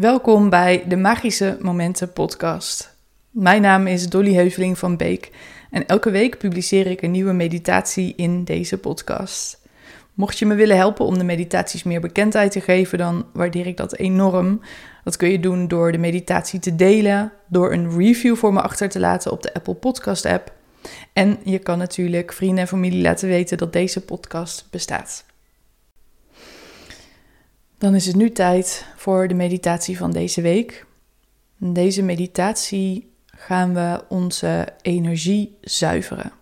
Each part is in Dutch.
Welkom bij de Magische Momenten podcast. Mijn naam is Dolly Heuveling van Beek en elke week publiceer ik een nieuwe meditatie in deze podcast. Mocht je me willen helpen om de meditaties meer bekendheid te geven, dan waardeer ik dat enorm. Dat kun je doen door de meditatie te delen, door een review voor me achter te laten op de Apple Podcast app. En je kan natuurlijk vrienden en familie laten weten dat deze podcast bestaat. Dan is het nu tijd voor de meditatie van deze week. In deze meditatie gaan we onze energie zuiveren.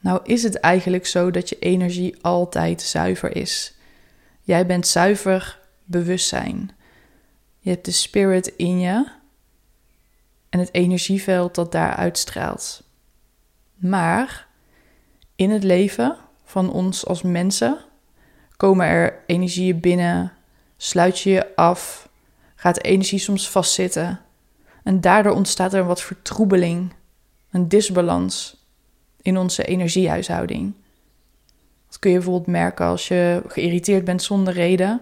Nou is het eigenlijk zo dat je energie altijd zuiver is. Jij bent zuiver bewustzijn. Je hebt de spirit in je en het energieveld dat daar uitstraalt. Maar in het leven van ons als mensen komen er energieën binnen, sluit je je af, gaat de energie soms vastzitten. En daardoor ontstaat er wat vertroebeling, een disbalans in onze energiehuishouding. Dat kun je bijvoorbeeld merken als je geïrriteerd bent zonder reden.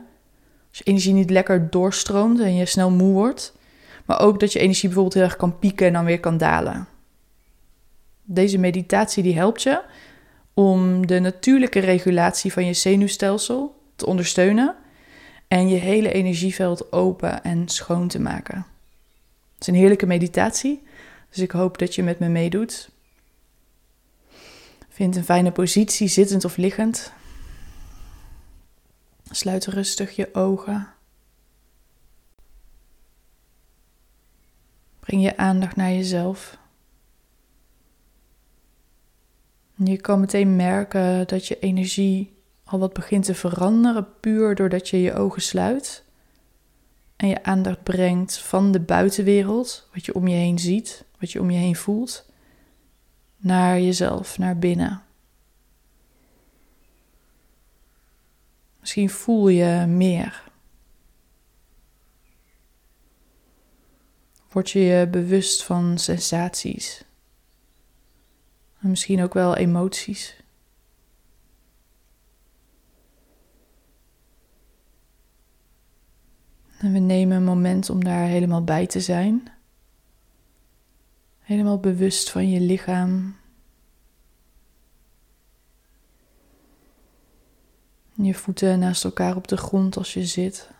Als je energie niet lekker doorstroomt en je snel moe wordt. Maar ook dat je energie bijvoorbeeld heel erg kan pieken en dan weer kan dalen. Deze meditatie die helpt je om de natuurlijke regulatie van je zenuwstelsel te ondersteunen en je hele energieveld open en schoon te maken. Het is een heerlijke meditatie, dus ik hoop dat je met me meedoet. Vind een fijne positie, zittend of liggend. Sluit rustig je ogen. Breng je aandacht naar jezelf. Je kan meteen merken dat je energie al wat begint te veranderen, puur doordat je je ogen sluit en je aandacht brengt van de buitenwereld, wat je om je heen ziet, wat je om je heen voelt, naar jezelf, naar binnen. Misschien voel je meer. Word je je bewust van sensaties. En misschien ook wel emoties. En we nemen een moment om daar helemaal bij te zijn. Helemaal bewust van je lichaam. Je voeten naast elkaar op de grond als je zit.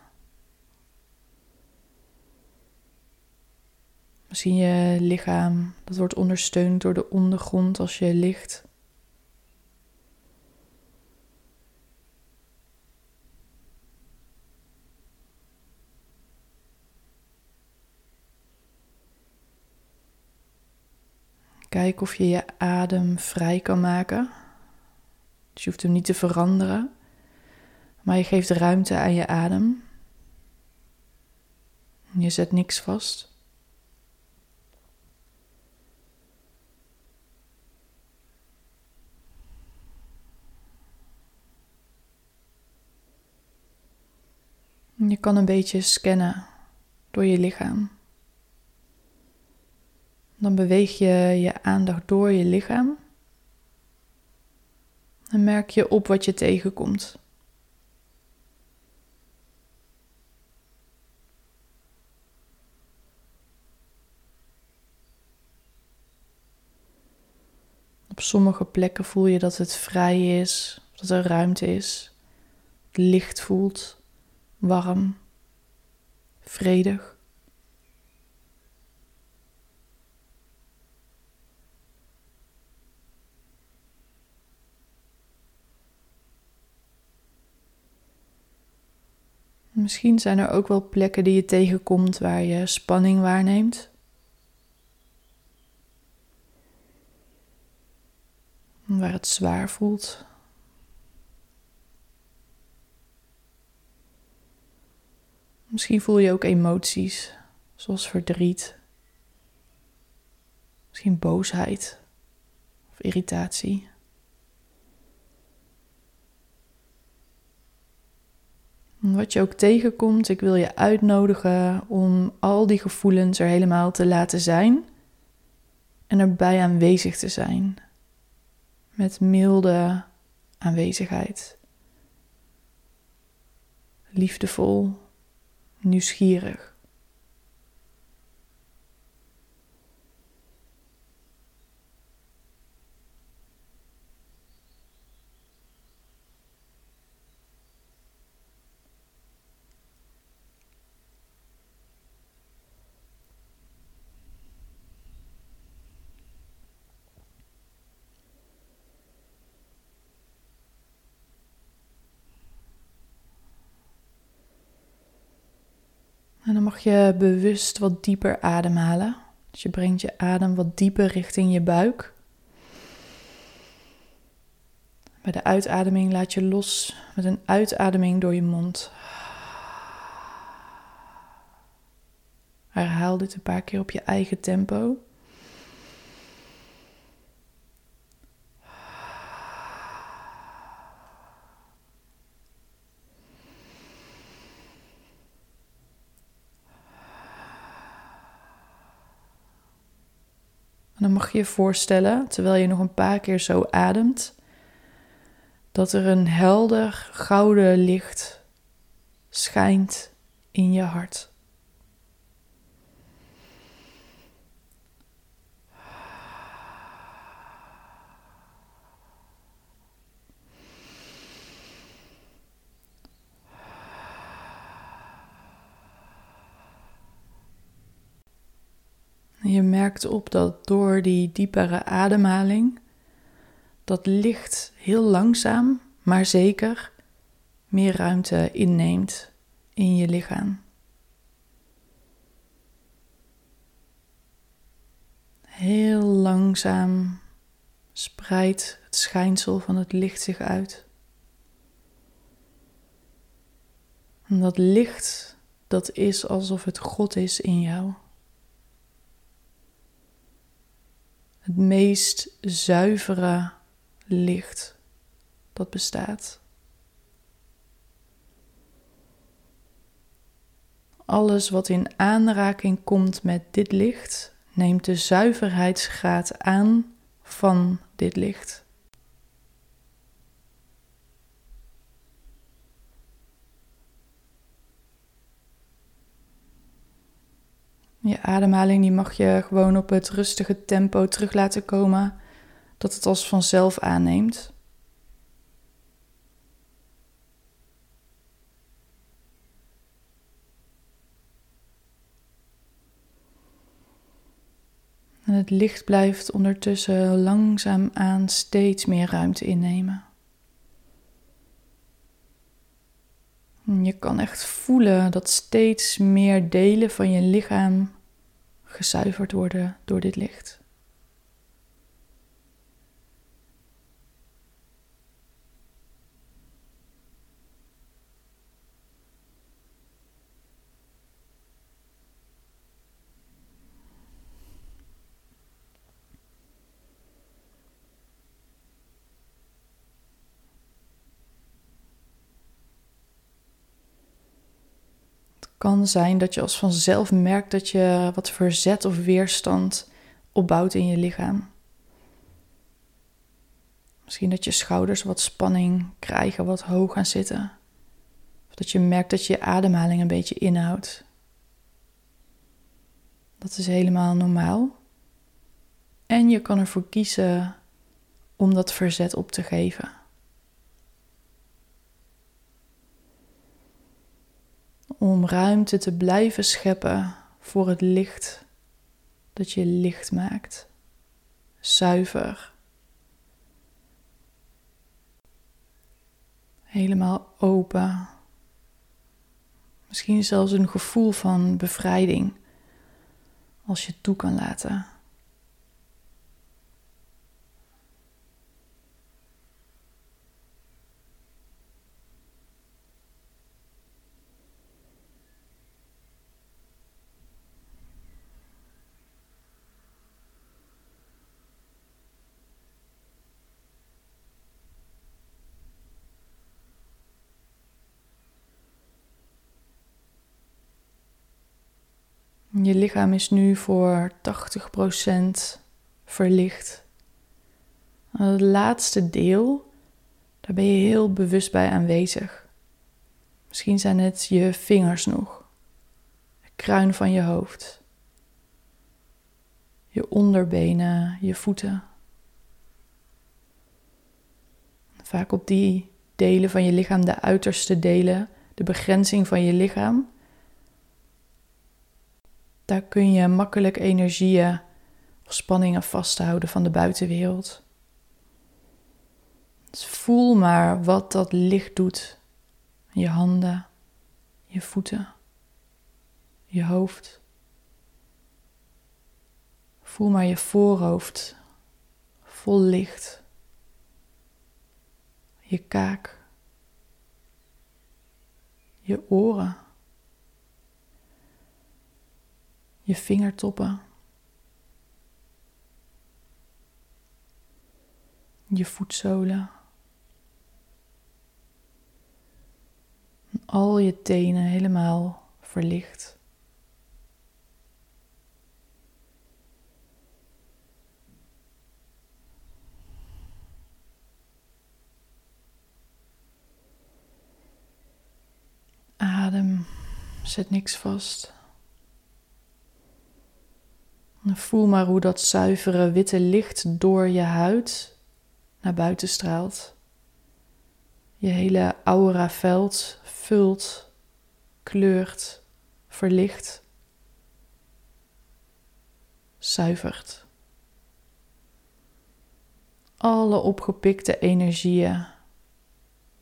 Misschien je lichaam, dat wordt ondersteund door de ondergrond als je ligt. Kijk of je je adem vrij kan maken. Dus je hoeft hem niet te veranderen, maar je geeft ruimte aan je adem. Je zet niks vast. Je kan een beetje scannen door je lichaam. Dan beweeg je je aandacht door je lichaam. En merk je op wat je tegenkomt. Op sommige plekken voel je dat het vrij is, dat er ruimte is, licht voelt warm, vredig. Misschien zijn er ook wel plekken die je tegenkomt waar je spanning waarneemt. Waar het zwaar voelt. Misschien voel je ook emoties, zoals verdriet, misschien boosheid of irritatie. Wat je ook tegenkomt, ik wil je uitnodigen om al die gevoelens er helemaal te laten zijn en erbij aanwezig te zijn. Met milde aanwezigheid. Liefdevol nieuwsgierig. En dan mag je bewust wat dieper ademhalen. Dus je brengt je adem wat dieper richting je buik. Bij de uitademing laat je los met een uitademing door je mond. Herhaal dit een paar keer op je eigen tempo. Dan mag je je voorstellen, terwijl je nog een paar keer zo ademt, dat er een helder gouden licht schijnt in je hart. Je merkt op dat door die diepere ademhaling dat licht heel langzaam, maar zeker meer ruimte inneemt in je lichaam. Heel langzaam spreidt het schijnsel van het licht zich uit. En dat licht, dat is alsof het God is in jou. Het meest zuivere licht dat bestaat. Alles wat in aanraking komt met dit licht, neemt de zuiverheidsgraad aan van dit licht. Je ademhaling die mag je gewoon op het rustige tempo terug laten komen, dat het als vanzelf aanneemt. En het licht blijft ondertussen langzaam aan steeds meer ruimte innemen. Je kan echt voelen dat steeds meer delen van je lichaam gezuiverd worden door dit licht. Kan zijn dat je als vanzelf merkt dat je wat verzet of weerstand opbouwt in je lichaam. Misschien dat je schouders wat spanning krijgen, wat hoog gaan zitten. Of dat je merkt dat je ademhaling een beetje inhoudt. Dat is helemaal normaal. En je kan ervoor kiezen om dat verzet op te geven. Om ruimte te blijven scheppen voor het licht dat je licht maakt. Zuiver. Helemaal open. Misschien zelfs een gevoel van bevrijding als je toe kan laten. Je lichaam is nu voor 80% verlicht. Het laatste deel, daar ben je heel bewust bij aanwezig. Misschien zijn het je vingers nog, kruin van je hoofd, je onderbenen, je voeten. Vaak op die delen van je lichaam, de uiterste delen, de begrenzing van je lichaam. Daar kun je makkelijk energieën of spanningen vasthouden van de buitenwereld. Dus voel maar wat dat licht doet. Je handen, je voeten, je hoofd. Voel maar je voorhoofd vol licht. Je kaak. Je oren. Je vingertoppen. Je voetzolen. al je tenen helemaal verlicht. Adem, zet niks vast. Voel maar hoe dat zuivere witte licht door je huid naar buiten straalt. Je hele aura-veld vult, kleurt, verlicht, zuivert. Alle opgepikte energieën,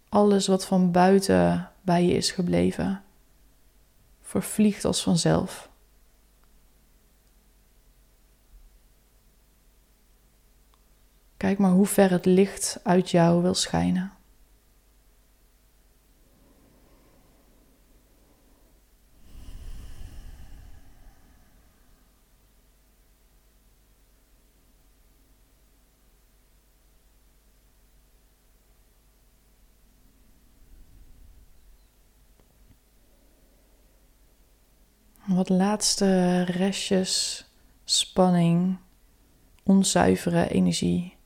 alles wat van buiten bij je is gebleven, vervliegt als vanzelf. Kijk maar hoe ver het licht uit jou wil schijnen. Wat laatste restjes spanning, onzuivere energie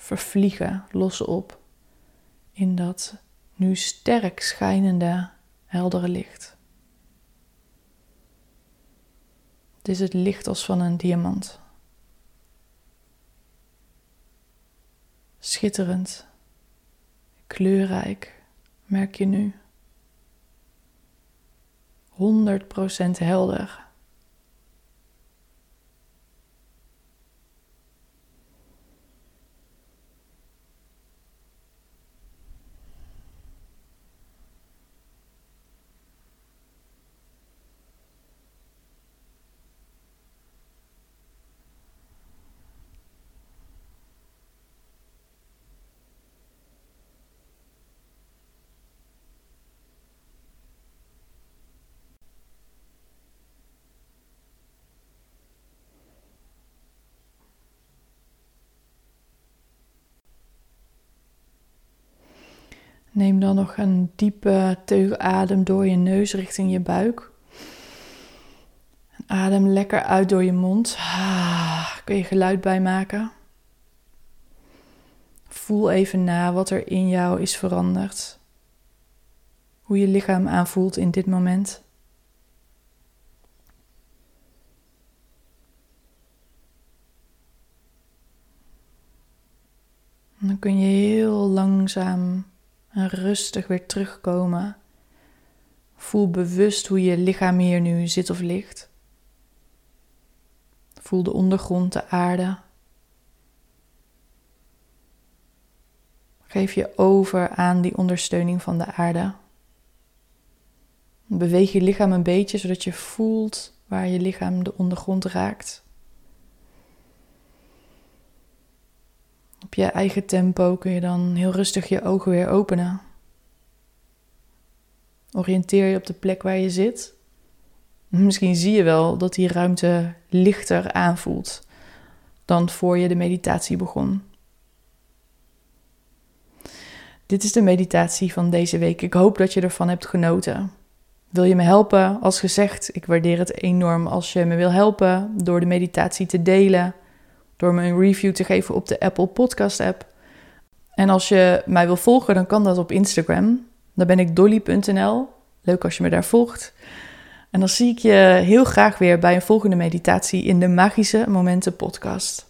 vervliegen, lossen op in dat nu sterk schijnende, heldere licht. Het is het licht als van een diamant. Schitterend, kleurrijk, merk je nu. 100% helder. Neem dan nog een diepe teug adem door je neus richting je buik. adem lekker uit door je mond. Ah, kun je geluid bijmaken. Voel even na wat er in jou is veranderd. Hoe je lichaam aanvoelt in dit moment. dan kun je heel langzaam rustig weer terugkomen. Voel bewust hoe je lichaam hier nu zit of ligt. Voel de ondergrond, de aarde. Geef je over aan die ondersteuning van de aarde. Beweeg je lichaam een beetje zodat je voelt waar je lichaam de ondergrond raakt. Op je eigen tempo kun je dan heel rustig je ogen weer openen. Oriënteer je op de plek waar je zit. Misschien zie je wel dat die ruimte lichter aanvoelt dan voor je de meditatie begon. Dit is de meditatie van deze week. Ik hoop dat je ervan hebt genoten. Wil je me helpen? Als gezegd, ik waardeer het enorm als je me wil helpen door de meditatie te delen door me een review te geven op de Apple Podcast app. En als je mij wil volgen, dan kan dat op Instagram. Dan ben ik dolly.nl. Leuk als je me daar volgt. En dan zie ik je heel graag weer bij een volgende meditatie in de Magische Momenten podcast.